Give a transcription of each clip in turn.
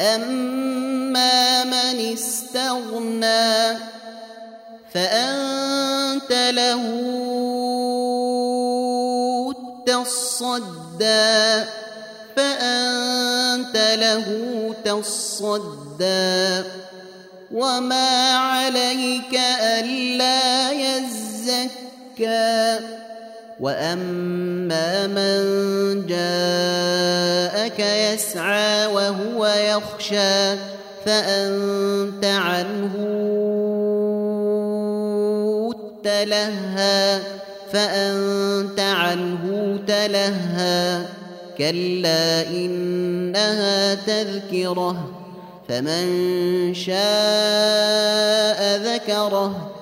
أما من استغنى فأنت له تصدى فأنت له تصدى وما عليك ألا يزكى واما من جاءك يسعى وهو يخشى فانت عنه تلهى فانت عنه تلهى كلا انها تذكره فمن شاء ذكره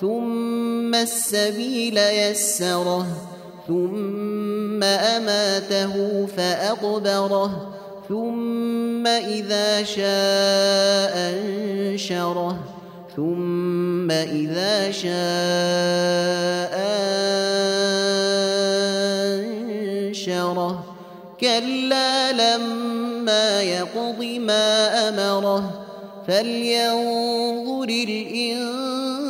ثم السبيل يسره ثم أماته فأقبره ثم إذا شاء أنشره ثم إذا شاء أنشره. كلا لما يقض ما أمره فلينظر الإنسان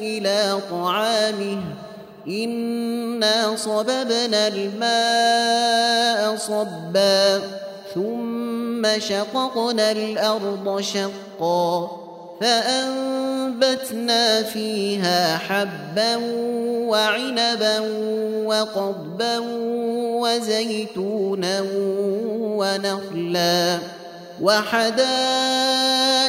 إلى طعامه إنا صببنا الماء صبا ثم شققنا الأرض شقا فأنبتنا فيها حبا وعنبا وقضبا وزيتونا ونخلا وحدائق